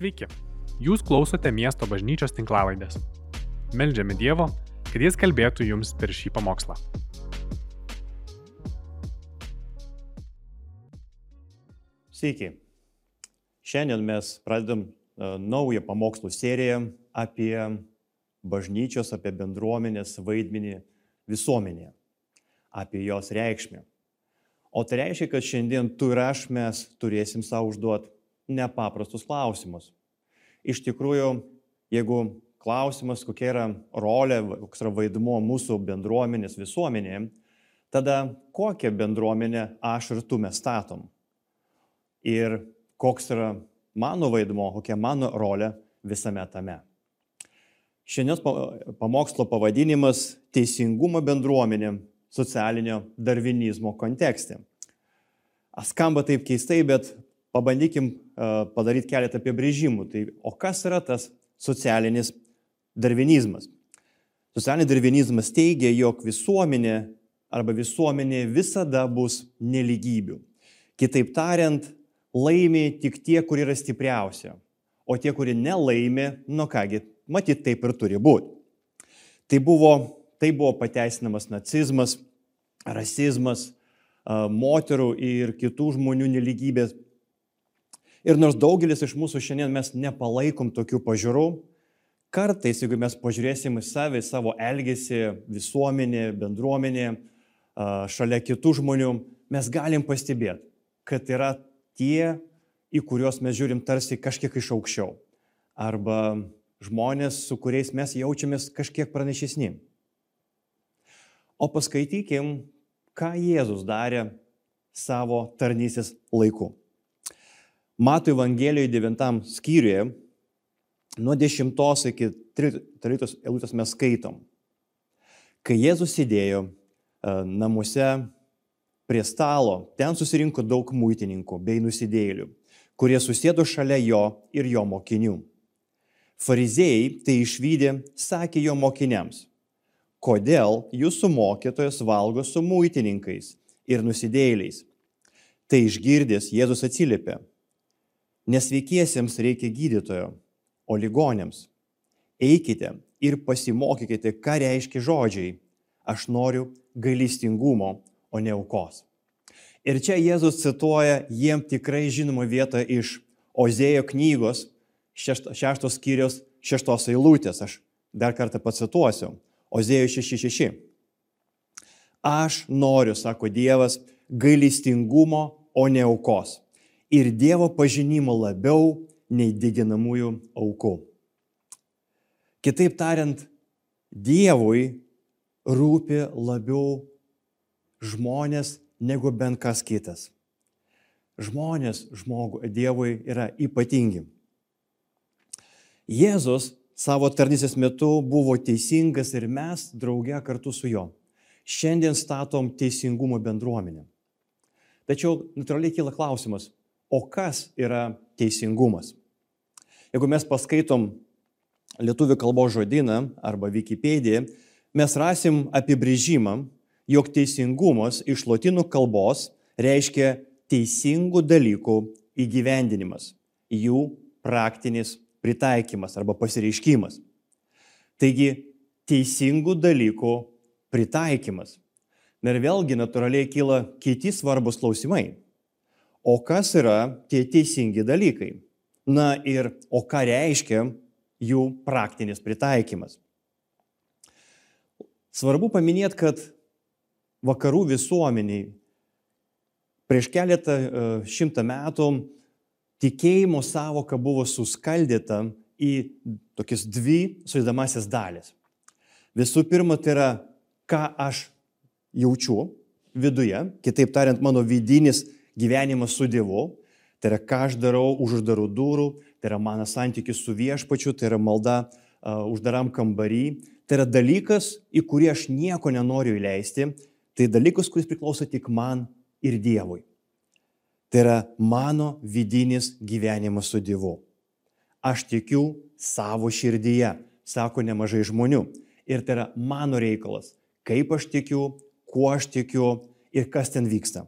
Sveiki, jūs klausote miesto bažnyčios tinklavaidės. Meldžiame Dievo, kad Jis kalbėtų jums per šį pamokslą. Sveiki. Šiandien mes pradedam uh, naują pamokslų seriją apie bažnyčios, apie bendruomenės vaidmenį visuomenėje, apie jos reikšmę. O tai reiškia, kad šiandien tu ir aš mes turėsim savo užduoti nepaprastus klausimus. Iš tikrųjų, jeigu klausimas, kokia yra rolė, koks yra vaidmuo mūsų bendruomenės visuomenėje, tada kokią bendruomenę aš ir tu mes statom. Ir koks yra mano vaidmuo, kokia mano rolė visame tame. Šiandienos pamokslo pavadinimas - Teisingumo bendruomenė socialinio darvinizmo kontekste. Skamba taip keistai, bet pabandykim padaryti keletą apibrėžimų. Tai o kas yra tas socialinis darvinizmas? Socialinis darvinizmas teigia, jog visuomenė arba visuomenė visada bus neligybių. Kitaip tariant, laimi tik tie, kurie yra stipriausia, o tie, kurie nelaimi, nu kągi, matyt, taip ir turi būti. Tai buvo, tai buvo pateisinamas nacizmas, rasizmas, moterų ir kitų žmonių neligybės Ir nors daugelis iš mūsų šiandien mes nepalaikom tokių pažiūrų, kartais, jeigu mes pažiūrėsim į save, savo elgesį, visuomenė, bendruomenė, šalia kitų žmonių, mes galim pastebėti, kad yra tie, į kuriuos mes žiūrim tarsi kažkiek iš aukščiau. Arba žmonės, su kuriais mes jaučiamės kažkiek pranašesni. O paskaitykim, ką Jėzus darė savo tarnysės laiku. Mato Evangelijoje 9 skyriuje, nuo 10 iki 13 eilutės mes skaitom. Kai Jėzus sėdėjo e, namuose prie stalo, ten susirinko daug muitininkų bei nusidėlių, kurie susėdo šalia jo ir jo mokinių. Fariziejai tai išvykdė, sakė jo mokiniams, kodėl jūsų mokytojas valgo su muitininkais ir nusidėliais. Tai išgirdęs Jėzus atsiliepė, Nesveikiesiems reikia gydytojo, o ligonėms. Eikite ir pasimokykite, ką reiškia žodžiai. Aš noriu gailestingumo, o ne aukos. Ir čia Jėzus cituoja jiem tikrai žinomą vietą iš Ozėjo knygos šešto, šeštos skyrios šeštos eilutės. Aš dar kartą pacituosiu. Ozėjo 666. Aš noriu, sako Dievas, gailestingumo, o ne aukos ir Dievo pažinimo labiau nei diginamųjų aukų. Kitaip tariant, Dievui rūpi labiau žmonės negu bent kas kitas. Žmonės žmogų, Dievui yra ypatingi. Jėzus savo tarnysės metu buvo teisingas ir mes drauge kartu su juo. Šiandien statom teisingumo bendruomenę. Tačiau natūraliai kyla klausimas, O kas yra teisingumas? Jeigu mes paskaitom lietuvių kalbos žodyną arba Wikipediją, mes rasim apibrėžimą, jog teisingumas iš lotynų kalbos reiškia teisingų dalykų įgyvendinimas, jų praktinis pritaikymas arba pasireiškimas. Taigi, teisingų dalykų pritaikymas. Ir vėlgi natūraliai kyla kiti svarbus klausimai. O kas yra tie teisingi dalykai? Na ir o ką reiškia jų praktinis pritaikymas? Svarbu paminėti, kad vakarų visuomeniai prieš keletą e, šimtą metų tikėjimo savoka buvo suskaldyta į tokias dvi sudėdamasis dalis. Visų pirma, tai yra, ką aš jaučiu viduje, kitaip tariant, mano vidinis gyvenimas su Dievu, tai yra ką aš darau už uždarų durų, tai yra mano santykis su viešpačiu, tai yra malda uh, uždaram kambarį, tai yra dalykas, į kurį aš nieko nenoriu įleisti, tai dalykas, kuris priklauso tik man ir Dievui. Tai yra mano vidinis gyvenimas su Dievu. Aš tikiu savo širdyje, sako nemažai žmonių. Ir tai yra mano reikalas, kaip aš tikiu, kuo aš tikiu ir kas ten vyksta.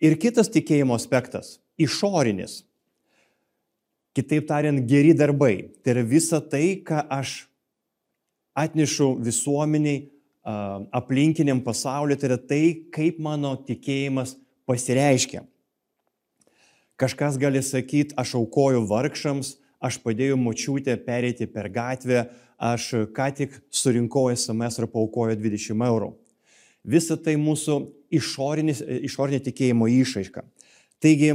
Ir kitas tikėjimo aspektas - išorinis. Kitaip tariant, geri darbai. Tai yra visa tai, ką aš atnešu visuomeniai, aplinkiniam pasauliu, tai yra tai, kaip mano tikėjimas pasireiškia. Kažkas gali sakyti, aš aukoju vargšams, aš padėjau močiutę pereiti per gatvę, aš ką tik surinkau SMS ir paukoju 20 eurų. Visa tai mūsų išorinė tikėjimo išaiška. Taigi,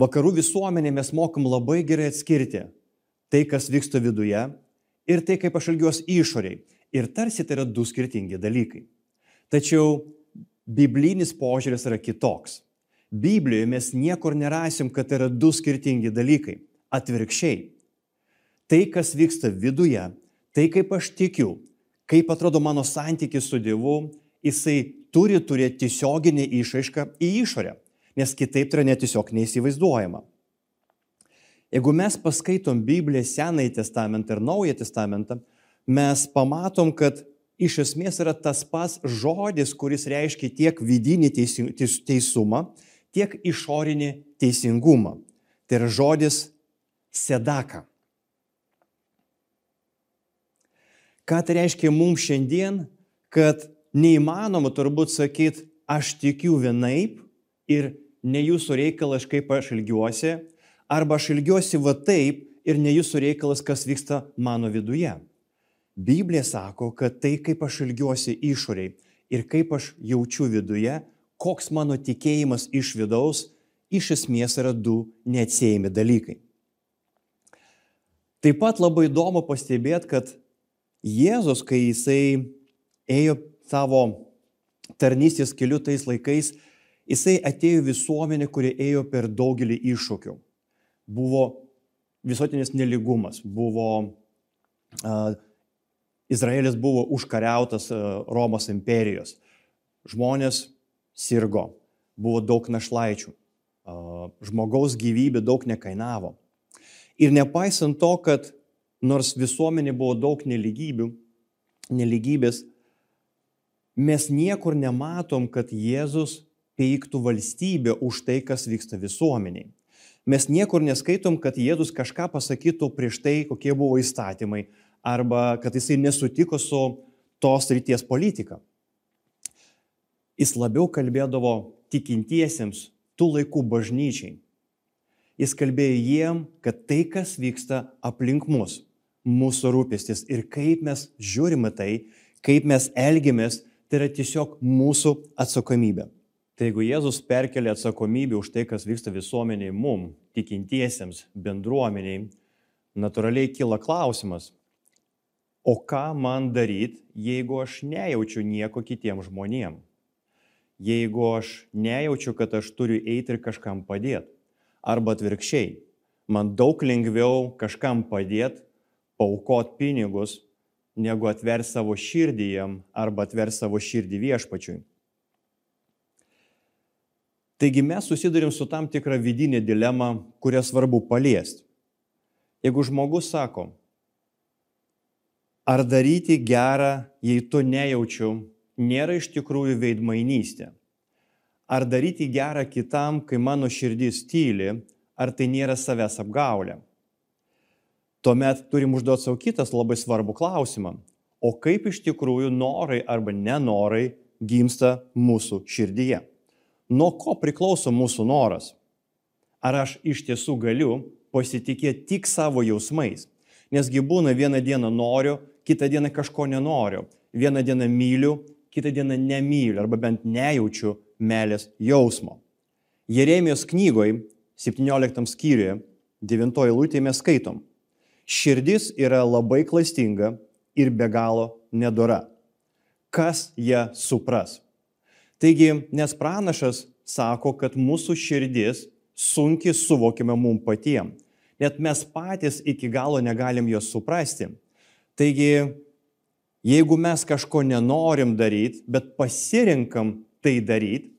vakarų visuomenė mes mokam labai gerai atskirti tai, kas vyksta viduje ir tai, kaip aš elgiuosi išoriai. Ir tarsi tai yra du skirtingi dalykai. Tačiau biblinis požiūris yra kitoks. Biblijoje mes niekur nerasim, kad tai yra du skirtingi dalykai. Atvirkščiai. Tai, kas vyksta viduje, tai kaip aš tikiu, kaip atrodo mano santykis su Dievu, jisai turi turėti tiesioginį išaišką į išorę nes kitaip tai yra net tiesiog neįsivaizduojama. Jeigu mes paskaitom Bibliją, Senąjį testamentą ir Naują testamentą, mes pamatom, kad iš esmės yra tas pats žodis, kuris reiškia tiek vidinį teisumą, tiek išorinį teisingumą. Tai yra žodis sedaka. Ką tai reiškia mums šiandien, kad neįmanoma turbūt sakyti, aš tikiu vienaip ir ne jūsų reikalas, kaip aš ilgiuosi, arba aš ilgiuosi va taip ir ne jūsų reikalas, kas vyksta mano viduje. Biblija sako, kad tai, kaip aš ilgiuosi išoriai ir kaip aš jaučiu viduje, koks mano tikėjimas iš vidaus, iš esmės yra du neatsiejami dalykai. Taip pat labai įdomu pastebėti, kad Jėzus, kai jisai ėjo savo tarnystės keliu tais laikais, Jisai atėjo visuomenė, kuri ėjo per daugelį iššūkių. Buvo visuotinis neligumas, buvo uh, Izraelis buvo užkariautas Romos imperijos. Žmonės sirgo, buvo daug našlaičių, žmogaus gyvybė daug nekainavo. Ir nepaisant to, kad nors visuomenė buvo daug neligybių, neligybės, mes niekur nematom, kad Jėzus peiktų valstybę už tai, kas vyksta visuomeniai. Mes niekur neskaitom, kad Jėzus kažką pasakytų prieš tai, kokie buvo įstatymai, arba kad jisai nesutiko su tos ryties politika. Jis labiau kalbėdavo tikintiesiems tų laikų bažnyčiai. Jis kalbėjo jiem, kad tai, kas vyksta aplink mus, mūsų rūpestis ir kaip mes žiūrime tai, kaip mes elgiamės, tai yra tiesiog mūsų atsakomybė. Tai jeigu Jėzus perkelia atsakomybę už tai, kas vyksta visuomeniai mum, tikintiesiems, bendruomeniai, natūraliai kyla klausimas, o ką man daryti, jeigu aš nejaučiu nieko kitiems žmonėms? Jeigu aš nejaučiu, kad aš turiu eiti ir kažkam padėti. Arba atvirkščiai, man daug lengviau kažkam padėti, paukot pinigus, negu atver savo širdį jam arba atver savo širdį viešpačiui. Taigi mes susidurim su tam tikra vidinė dilema, kurią svarbu paliesti. Jeigu žmogus sako, ar daryti gerą, jei tu nejaučiu, nėra iš tikrųjų veidmainystė. Ar daryti gerą kitam, kai mano širdis tyli, ar tai nėra savęs apgaulė. Tuomet turim užduoti savo kitas labai svarbų klausimą. O kaip iš tikrųjų norai arba nenorai gimsta mūsų širdyje? nuo ko priklauso mūsų noras. Ar aš iš tiesų galiu pasitikėti tik savo jausmais? Nesgi būna vieną dieną noriu, kitą dieną kažko nenoriu. Vieną dieną myliu, kitą dieną nemyliu arba bent nejaučiu meilės jausmo. Jeremijos knygoje 17 skyriuje 9 eilutėje mes skaitom. Širdis yra labai klastinga ir be galo nedora. Kas ją supras? Taigi, nes pranašas sako, kad mūsų širdis sunkiai suvokiame mum patiem. Net mes patys iki galo negalim jos suprasti. Taigi, jeigu mes kažko nenorim daryti, bet pasirinkam tai daryti,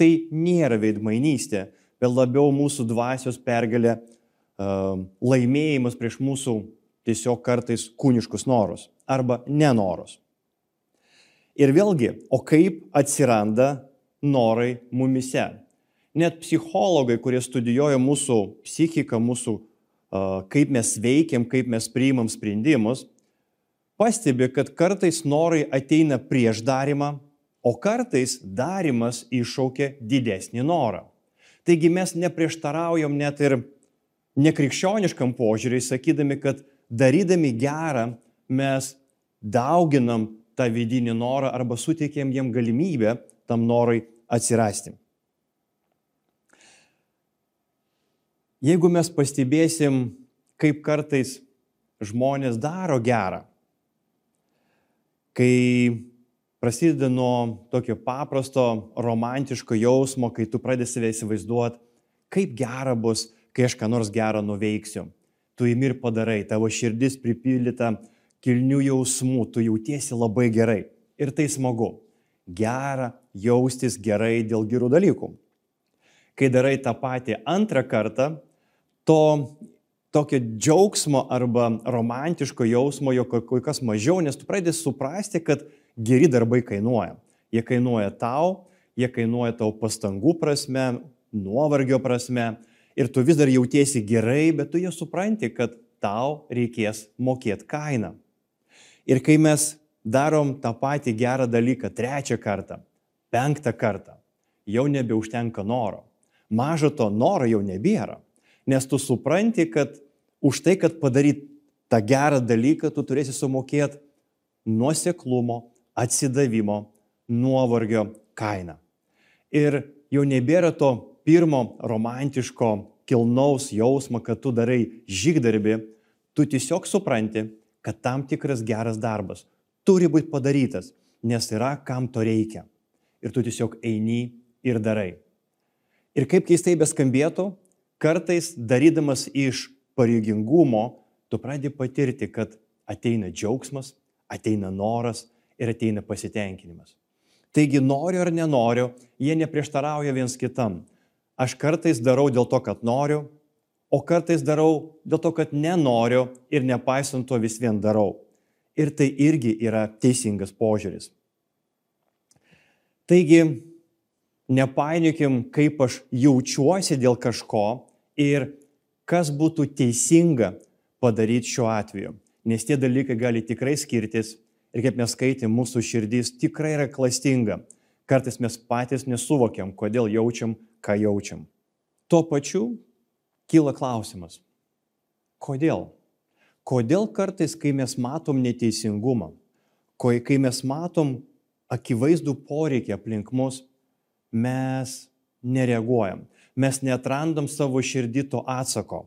tai nėra veidmainystė, bet labiau mūsų dvasios pergalė, laimėjimas prieš mūsų tiesiog kartais kūniškus norus arba nenorus. Ir vėlgi, o kaip atsiranda norai mumise? Net psichologai, kurie studijuoja mūsų psichiką, mūsų kaip mes veikiam, kaip mes priimam sprendimus, pastebi, kad kartais norai ateina prieš darimą, o kartais darimas iššaukia didesnį norą. Taigi mes neprieštaraujam net ir nekrikščioniškam požiūriui, sakydami, kad darydami gerą mes dauginam tą vidinį norą arba suteikėm jiem galimybę tam norui atsirasti. Jeigu mes pastebėsim, kaip kartais žmonės daro gerą, kai prasideda nuo tokio paprasto romantiško jausmo, kai tu pradedi save įsivaizduoti, kaip gera bus, kai aš ką nors gerą nuveiksiu. Tu įmi ir padarai, tavo širdis pripildyta kilnių jausmų, tu jautiesi labai gerai. Ir tai smagu. Gera jaustis gerai dėl gerų dalykų. Kai darai tą patį antrą kartą, to tokio džiaugsmo arba romantiško jausmo jo kur kas mažiau, nes tu pradedi suprasti, kad geri darbai kainuoja. Jie kainuoja tau, jie kainuoja tau pastangų prasme, nuovargio prasme ir tu vis dar jautiesi gerai, bet tu jau supranti, kad tau reikės mokėti kainą. Ir kai mes darom tą patį gerą dalyką trečią kartą, penktą kartą, jau nebeužtenka noro. Mažo to noro jau nebėra. Nes tu supranti, kad už tai, kad padaryt tą gerą dalyką, tu turėsi sumokėti nuoseklumo, atsidavimo, nuovargio kainą. Ir jau nebėra to pirmo romantiško kilnaus jausmo, kad tu darai žygdarbį, tu tiesiog supranti, kad tam tikras geras darbas turi būti padarytas, nes yra kam to reikia. Ir tu tiesiog eini ir darai. Ir kaip keistai beskambėtų, kartais darydamas iš pareigingumo, tu pradedi patirti, kad ateina džiaugsmas, ateina noras ir ateina pasitenkinimas. Taigi noriu ar nenoriu, jie neprieštarauja viens kitam. Aš kartais darau dėl to, kad noriu, o kartais darau dėl to, kad nenoriu ir nepaisant to vis vien darau. Ir tai irgi yra teisingas požiūris. Taigi, nepainiokim, kaip aš jaučiuosi dėl kažko ir kas būtų teisinga padaryti šiuo atveju. Nes tie dalykai gali tikrai skirtis ir kaip mes skaitėm, mūsų širdis tikrai yra klastinga. Kartais mes patys nesuvokiam, kodėl jaučiam, ką jaučiam. Tuo pačiu kyla klausimas, kodėl? Kodėl kartais, kai mes matom neteisingumą, kai mes matom akivaizdų poreikį aplink mus, mes nereaguojam, mes netrandam savo širdį to atsako.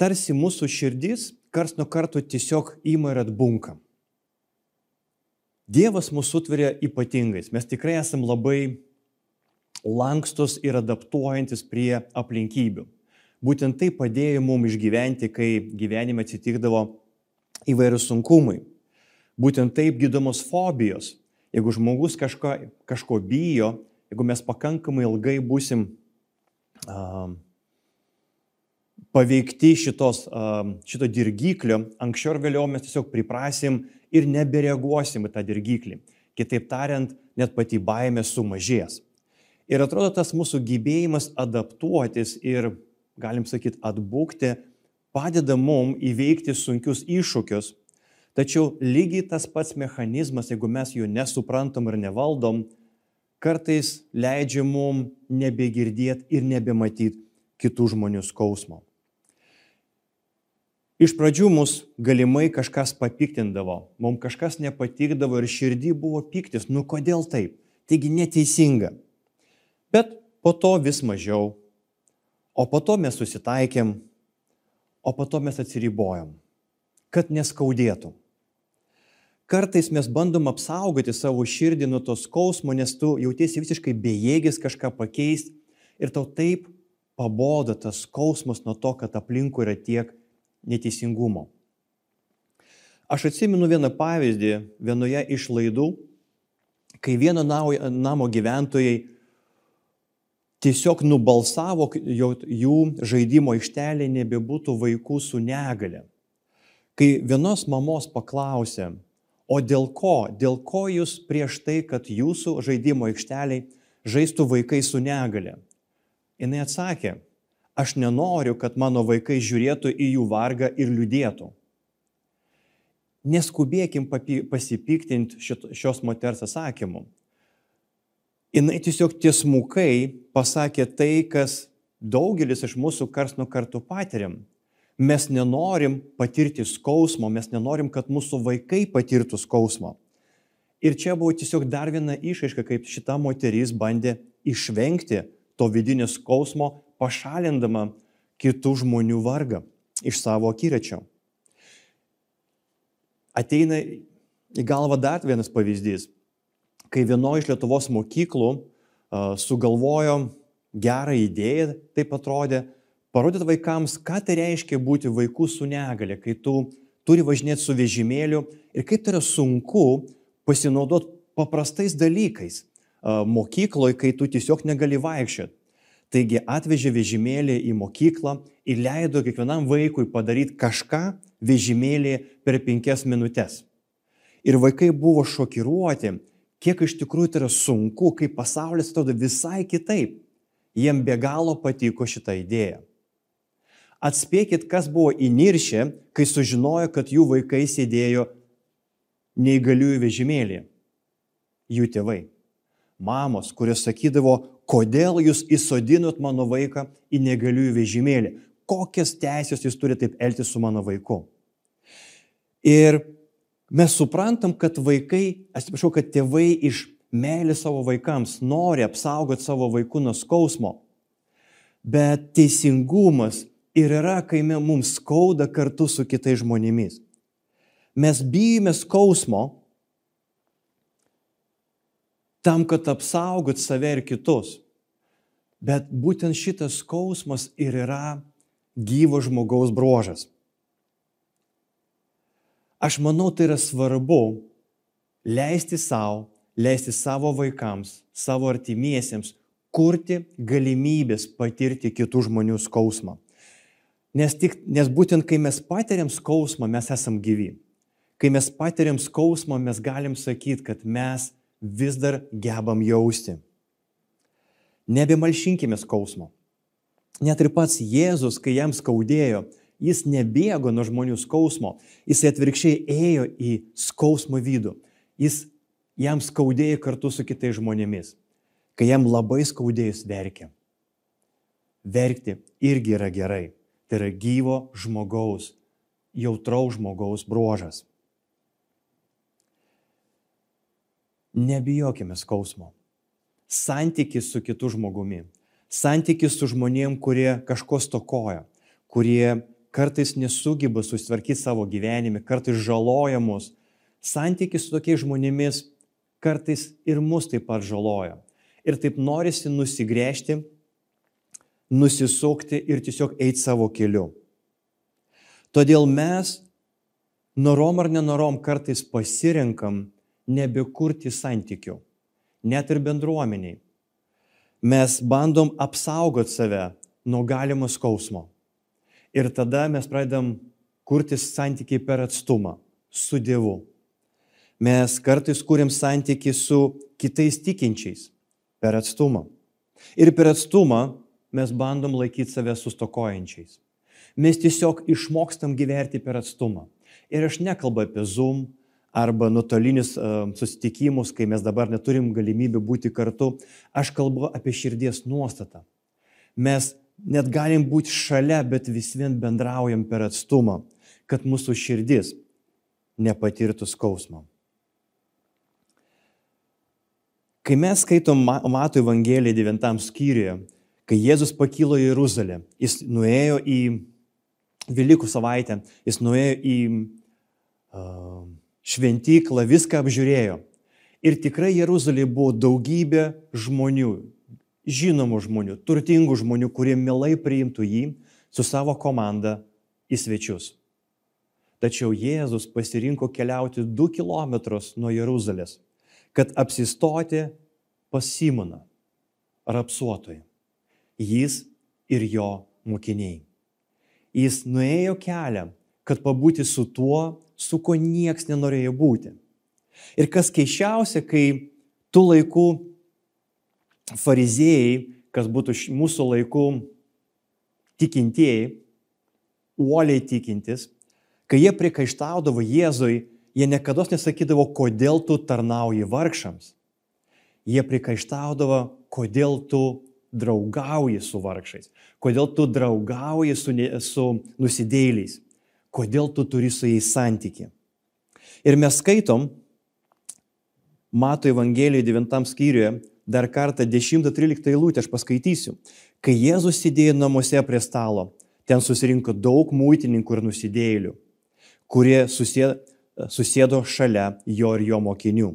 Tarsi mūsų širdis kars nuo karto tiesiog ima ir atbunka. Dievas mūsų sutveria ypatingais. Mes tikrai esam labai lankstus ir adaptuojantis prie aplinkybių. Būtent tai padėjo mums išgyventi, kai gyvenime atsitikdavo įvairius sunkumai. Būtent taip gydomos fobijos. Jeigu žmogus kažko, kažko bijo, jeigu mes pakankamai ilgai busim uh, paveikti šitos, uh, šito dirgiklio, anksčiau ar vėliau mes tiesiog priprasim ir nebereaguosim į tą dirgiklį. Kitaip tariant, net pati baimė sumažės. Ir atrodo, tas mūsų gyvėjimas adaptuotis ir, galim sakyti, atbūkti, padeda mum įveikti sunkius iššūkius. Tačiau lygiai tas pats mechanizmas, jeigu mes jų nesuprantam ir nevaldom, kartais leidžia mum nebegirdėti ir nebematyti kitų žmonių skausmo. Iš pradžių mus galimai kažkas papiktindavo, mums kažkas nepatikdavo ir širdį buvo piktis, nu kodėl taip? Taigi neteisinga. Bet po to vis mažiau. O po to mes susitaikėm, o po to mes atsiribojam, kad neskaudėtų. Kartais mes bandom apsaugoti savo širdį nuo to skausmo, nes tu jautiesi visiškai bejėgis kažką pakeisti ir tau taip paboda tas skausmas nuo to, kad aplinkui yra tiek neteisingumo. Aš atsimenu vieną pavyzdį vienoje iš laidų, kai vieno namo gyventojai tiesiog nubalsavo, jų žaidimo aikštelė nebebūtų vaikų su negale. Kai vienos mamos paklausė, o dėl ko, dėl ko jūs prieš tai, kad jūsų žaidimo aikšteliai žaistų vaikai su negale? Jis atsakė, Aš nenoriu, kad mano vaikai žiūrėtų į jų vargą ir liūdėtų. Neskubėkim pasipiktinti šios moters atsakymu. Jis tiesiog tiesmukai pasakė tai, kas daugelis iš mūsų kars nuo karto patiriam. Mes nenorim patirti skausmo, mes nenorim, kad mūsų vaikai patirtų skausmo. Ir čia buvo tiesiog dar viena išaiška, kaip šita moteris bandė išvengti to vidinio skausmo, pašalindama kitų žmonių vargą iš savo akiračio. Ateina į galvą dar vienas pavyzdys, kai vienoje iš Lietuvos mokyklų sugalvojo gerą idėją, taip atrodė, parodyti vaikams, ką tai reiškia būti vaikų su negale, kai tu turi važinėti su vežimėliu ir kaip tai yra sunku pasinaudoti paprastais dalykais mokykloje, kai tu tiesiog negali vaikščioti. Taigi atvežė vežimėlį į mokyklą ir leido kiekvienam vaikui padaryti kažką vežimėlį per penkias minutės. Ir vaikai buvo šokiruoti, kiek iš tikrųjų tai yra sunku, kaip pasaulis atrodo visai kitaip. Jiem be galo patiko šitą idėją. Atspėkit, kas buvo įniršę, kai sužinojo, kad jų vaikai sėdėjo neįgaliųjų vežimėlį. Jų tėvai. Mamos, kurios sakydavo, kodėl jūs įsodinot mano vaiką į neįgaliųjų vežimėlį. Kokias teisės jūs turite taip elgtis su mano vaiku. Ir mes suprantam, kad vaikai, atsiprašau, kad tėvai iš meilės savo vaikams nori apsaugoti savo vaikų nuo skausmo. Bet teisingumas ir yra, kai mums skauda kartu su kitais žmonėmis. Mes bijome skausmo tam, kad apsaugot save ir kitus. Bet būtent šitas skausmas ir yra gyvo žmogaus brožas. Aš manau, tai yra svarbu leisti savo, leisti savo vaikams, savo artimiesiems kurti galimybės patirti kitų žmonių skausmą. Nes, tik, nes būtent kai mes patiriam skausmą, mes esam gyvi. Kai mes patiriam skausmą, mes galim sakyti, kad mes vis dar gebam jausti. Nebemalšinkime skausmo. Net ir pats Jėzus, kai jam skaudėjo, jis nebėgo nuo žmonių skausmo, jis atvirkščiai ėjo į skausmo vidų. Jis jam skaudėjo kartu su kitais žmonėmis. Kai jam labai skaudėjus verkė. Verkti irgi yra gerai. Tai yra gyvo žmogaus, jautraus žmogaus bruožas. Nebijokime skausmo. Santykis su kitu žmogumi. Santykis su žmonėm, kurie kažko stokoja, kurie kartais nesugeba susitvarkyti savo gyvenime, kartais žaloja mus. Santykis su tokiais žmonėmis kartais ir mus taip pat žaloja. Ir taip norisi nusigręžti, nusisukti ir tiesiog eiti savo keliu. Todėl mes, norom ar nenorom, kartais pasirenkam nebekurti santykių, net ir bendruomeniai. Mes bandom apsaugoti save nuo galimo skausmo. Ir tada mes pradedam kurti santykiai per atstumą su Dievu. Mes kartais kūrėm santykiai su kitais tikinčiais per atstumą. Ir per atstumą mes bandom laikyti save sustokojančiais. Mes tiesiog išmokstam gyventi per atstumą. Ir aš nekalbu apie Zoom, arba nuotolinius susitikimus, kai mes dabar neturim galimybių būti kartu. Aš kalbu apie širdies nuostatą. Mes net galim būti šalia, bet vis vien bendraujam per atstumą, kad mūsų širdis nepatirtų skausmo. Kai mes skaitom Mato Evangeliją 9 skyriuje, kai Jėzus pakilo į Jeruzalę, jis nuėjo į Velykų savaitę, jis nuėjo į uh, šventyklą, viską apžiūrėjo. Ir tikrai Jeruzalėje buvo daugybė žmonių, žinomų žmonių, turtingų žmonių, kurie mielai priimtų jį su savo komanda į svečius. Tačiau Jėzus pasirinko keliauti du kilometrus nuo Jeruzalės, kad apsistoti pas Simoną, rapsuotojai. Jis ir jo mokiniai. Jis nuėjo kelią, kad pabūti su tuo, su kuo nieks nenorėjo būti. Ir kas keiščiausia, kai tų laikų fariziejai, kas būtų mūsų laikų tikintieji, uoliai tikintis, kai jie prikaištaudavo Jėzui, jie niekada nesakydavo, kodėl tu tarnauji vargšams. Jie prikaištaudavo, kodėl tu draugauji su vargšais, kodėl tu draugauji su, su nusidėliais, kodėl tu turi su jais santyki. Ir mes skaitom, Mato Evangelijoje 9 skyriuje, dar kartą 10-13 eilutę aš paskaitysiu. Kai Jėzus sėdėjo namuose prie stalo, ten susirinko daug muitininkų ir nusidėjėlių, kurie susėdo, susėdo šalia jo ir jo mokinių.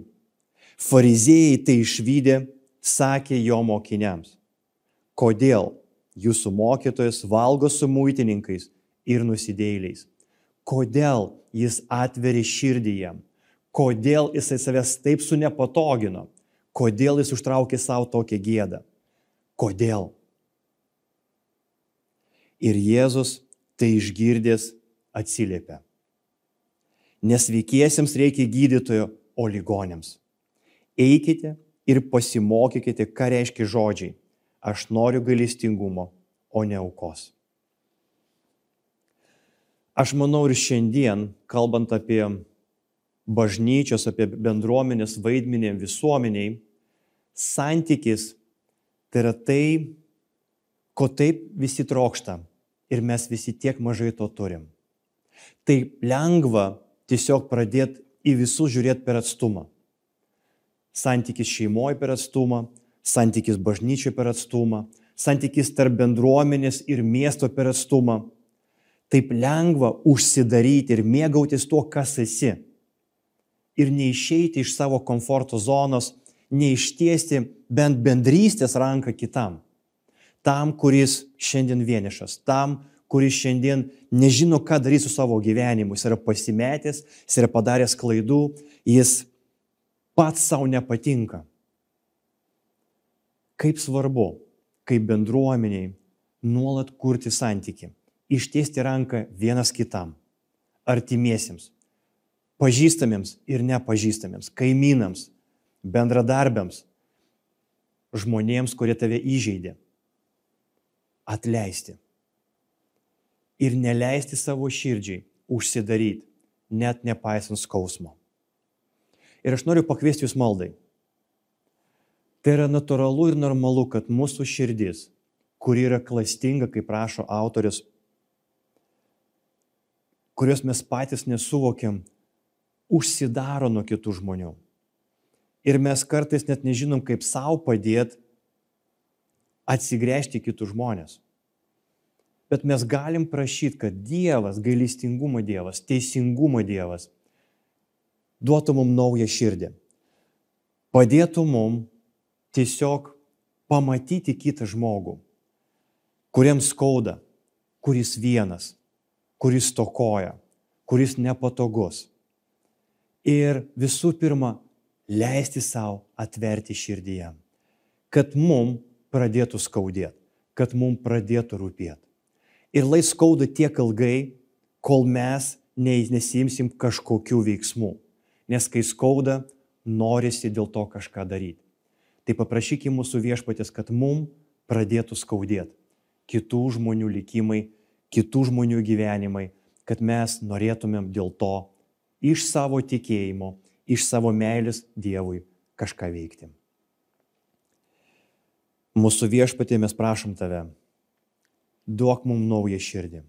Fariziejai tai išvykę sakė jo mokiniams, kodėl jūsų mokytojas valgo su muitininkais ir nusidėjėliais, kodėl jis atveri širdį jam, kodėl jisai savęs taip sunepatogino, kodėl jis užtraukė savo tokią gėdą, kodėl. Ir Jėzus tai išgirdęs atsiliepia. Nesveikiesiems reikia gydytojo, o ligonėms. Eikite ir pasimokykite, ką reiškia žodžiai. Aš noriu gailestingumo, o ne aukos. Aš manau ir šiandien, kalbant apie bažnyčios, apie bendruomenės vaidmenį visuomeniai, santykis tai yra tai, ko taip visi trokšta ir mes visi tiek mažai to turim. Tai lengva tiesiog pradėti į visus žiūrėti per atstumą. Santykis šeimoje per atstumą, santykis bažnyčioje per atstumą, santykis tarp bendruomenės ir miesto per atstumą. Taip lengva užsidaryti ir mėgautis tuo, kas esi. Ir neišeiti iš savo komforto zonos, neištiesti bent bendrystės ranką kitam. Tam, kuris šiandien vienišas, tam, kuris šiandien nežino, ką daryti su savo gyvenimu. Jis yra pasimetęs, jis yra padaręs klaidų, jis pats savo nepatinka. Kaip svarbu, kaip bendruomeniai, nuolat kurti santyki, ištiesti ranką vienas kitam, artimiesiems, pažįstamiems ir nepažįstamiems, kaimynams, bendradarbiams, žmonėms, kurie tave įžeidė. Atleisti ir neleisti savo širdžiai užsidaryti, net nepaisant skausmo. Ir aš noriu pakviesti jūs maldai. Tai yra natūralu ir normalu, kad mūsų širdis, kuri yra klastinga, kaip rašo autorius, kurios mes patys nesuvokiam, užsidaro nuo kitų žmonių. Ir mes kartais net nežinom, kaip savo padėti atsigręžti kitus žmonės. Bet mes galim prašyti, kad Dievas, gailestingumo Dievas, teisingumo Dievas duotų mums naują širdį. Padėtų mums tiesiog pamatyti kitą žmogų, kuriam skauda, kuris vienas, kuris tokoja, kuris nepatogus. Ir visų pirma, leisti savo atverti širdyje, kad mum pradėtų skaudėti, kad mum pradėtų rūpėti. Ir lai skauda tiek ilgai, kol mes nesimsim kažkokių veiksmų. Nes kai skauda, norisi dėl to kažką daryti. Tai paprašykime mūsų viešpatės, kad mum pradėtų skaudėti kitų žmonių likimai, kitų žmonių gyvenimai, kad mes norėtumėm dėl to iš savo tikėjimo, iš savo meilės Dievui kažką veikti. Mūsų viešpatė mes prašom tave, duok mums naują širdį.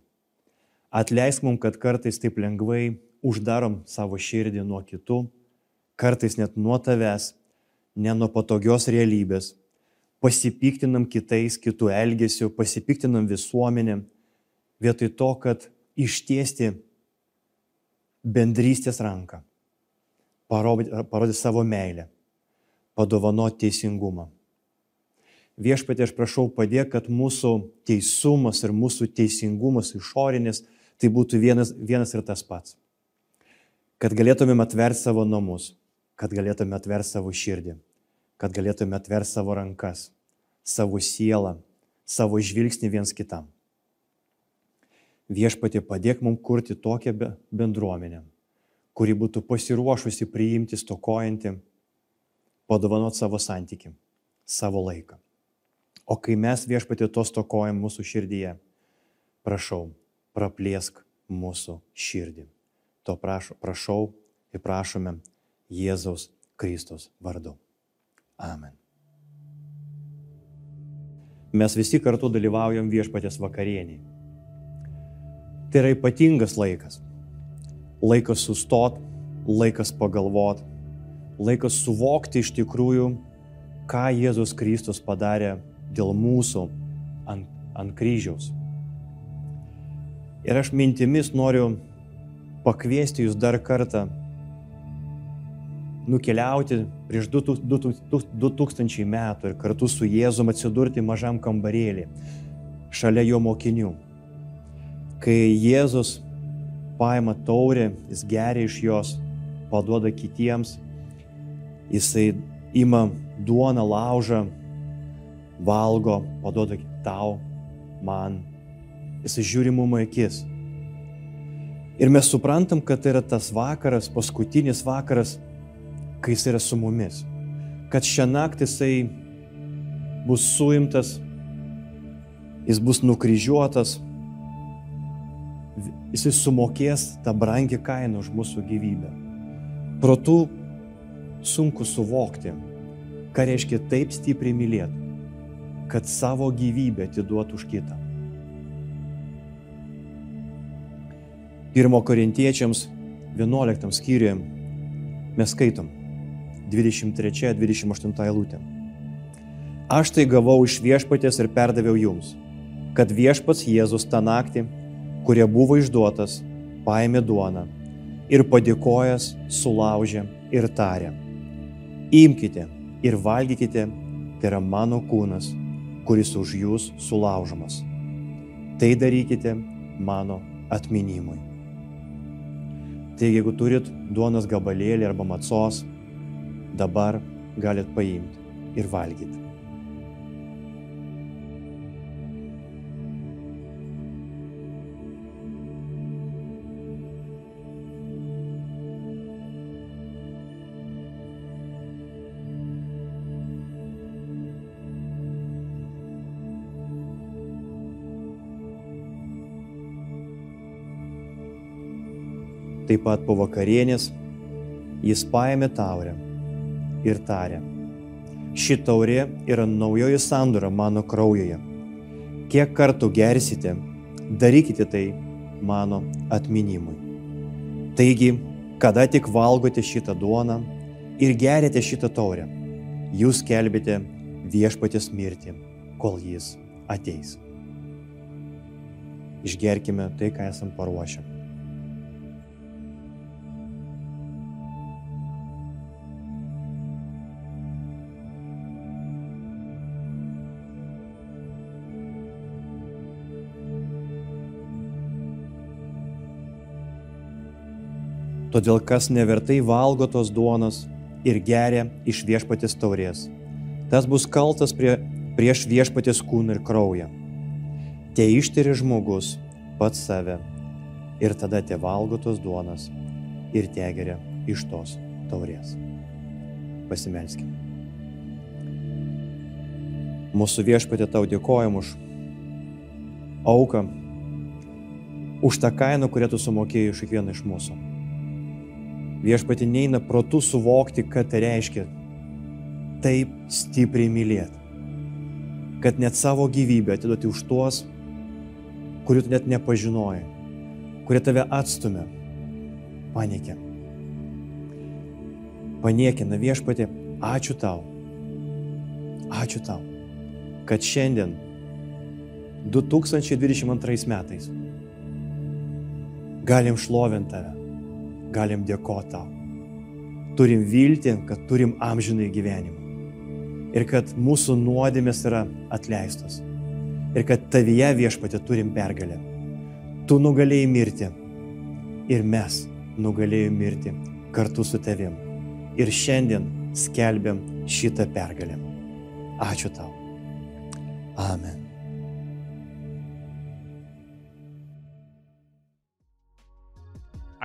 Atleisk mums, kad kartais taip lengvai uždarom savo širdį nuo kitų, kartais net nuo tavęs, ne nuo patogios realybės, pasipiktinam kitais, kitų elgesių, pasipiktinam visuomenėm, vietoj to, kad ištiesti bendrystės ranką, parodyti savo meilę, padovanoti teisingumą. Viešpatė, aš prašau padėk, kad mūsų teisumas ir mūsų teisingumas išorinis tai būtų vienas, vienas ir tas pats. Kad galėtumėm atverti savo namus, kad galėtumėm atverti savo širdį, kad galėtumėm atverti savo rankas, savo sielą, savo žvilgsnį viens kitam. Viešpatė padėk mums kurti tokią bendruomenę, kuri būtų pasiruošusi priimti stokojantį, padovanot savo santyki, savo laiką. O kai mes viešpatį to stokojam mūsų širdyje, prašau, praplėsk mūsų širdį. To prašau, prašau ir prašome Jėzaus Kristus vardu. Amen. Mes visi kartu dalyvaujam viešpatės vakarieniai. Tai yra ypatingas laikas. Laikas sustot, laikas pagalvot, laikas suvokti iš tikrųjų, ką Jėzus Kristus padarė dėl mūsų ant, ant kryžiaus. Ir aš mintimis noriu pakviesti jūs dar kartą nukeliauti prieš 2000 metų ir kartu su Jėzum atsidurti mažam kambarėlį šalia jo mokinių. Kai Jėzus paima taurę, jis geria iš jos, paduoda kitiems, jisai ima duoną laužą, valgo, paduoda tau, man, jisai žiūri mum akis. Ir mes suprantam, kad tai yra tas vakaras, paskutinis vakaras, kai jis yra su mumis. Kad šią naktį jisai bus suimtas, jis bus nukryžiuotas, jisai sumokės tą brangį kainą už mūsų gyvybę. Protų sunku suvokti, ką reiškia taip stipriai mylėti, kad savo gyvybę atiduotų už kitą. Pirmo korintiečiams 11 skyriuje mes skaitom 23-28 eilutė. Aš tai gavau iš viešpatės ir perdaviau jums, kad viešpats Jėzus tą naktį, kurie buvo išduotas, paėmė duoną ir padėkojęs sulaužė ir tarė. Imkite ir valgykite, tai yra mano kūnas, kuris už jūs sulaužomas. Tai darykite mano atminimui. Taigi, jeigu turit duonos gabalėlį arba macos, dabar galit paimti ir valgyti. Taip pat po vakarienės jis paėmė taurę ir tarė, ši taurė yra naujoji sandora mano kraujoje. Kiek kartų gersite, darykite tai mano atminimui. Taigi, kada tik valgote šitą duoną ir gerite šitą taurę, jūs kelbite viešpatės mirtį, kol jis ateis. Išgerkime tai, ką esam paruošę. Todėl kas nevertai valgo tos duonos ir geria iš viešpatės taurės, tas bus kaltas prie, prieš viešpatės kūną ir kraują. Te ištiri žmogus pats save ir tada te valgo tos duonas ir te geria iš tos taurės. Pasimelskime. Mūsų viešpatė tau dėkojam už auką, už tą kainą, kurią tu sumokėjai iš kiekvieną iš mūsų. Viešpati neina protų suvokti, kad tai reiškia taip stipriai mylėti. Kad net savo gyvybę atiduoti už tuos, kurių tu net nepažinojai, kurie tave atstumia, panikė. Paniekina viešpatė, ačiū tau. Ačiū tau, kad šiandien 2022 metais galim šlovinti tave galim dėkoti tau. Turim viltį, kad turim amžinai gyvenimą. Ir kad mūsų nuodėmės yra atleistos. Ir kad tavyje viešpatė turim pergalę. Tu nugalėjai mirti. Ir mes nugalėjom mirti kartu su tavim. Ir šiandien skelbiam šitą pergalę. Ačiū tau. Amen.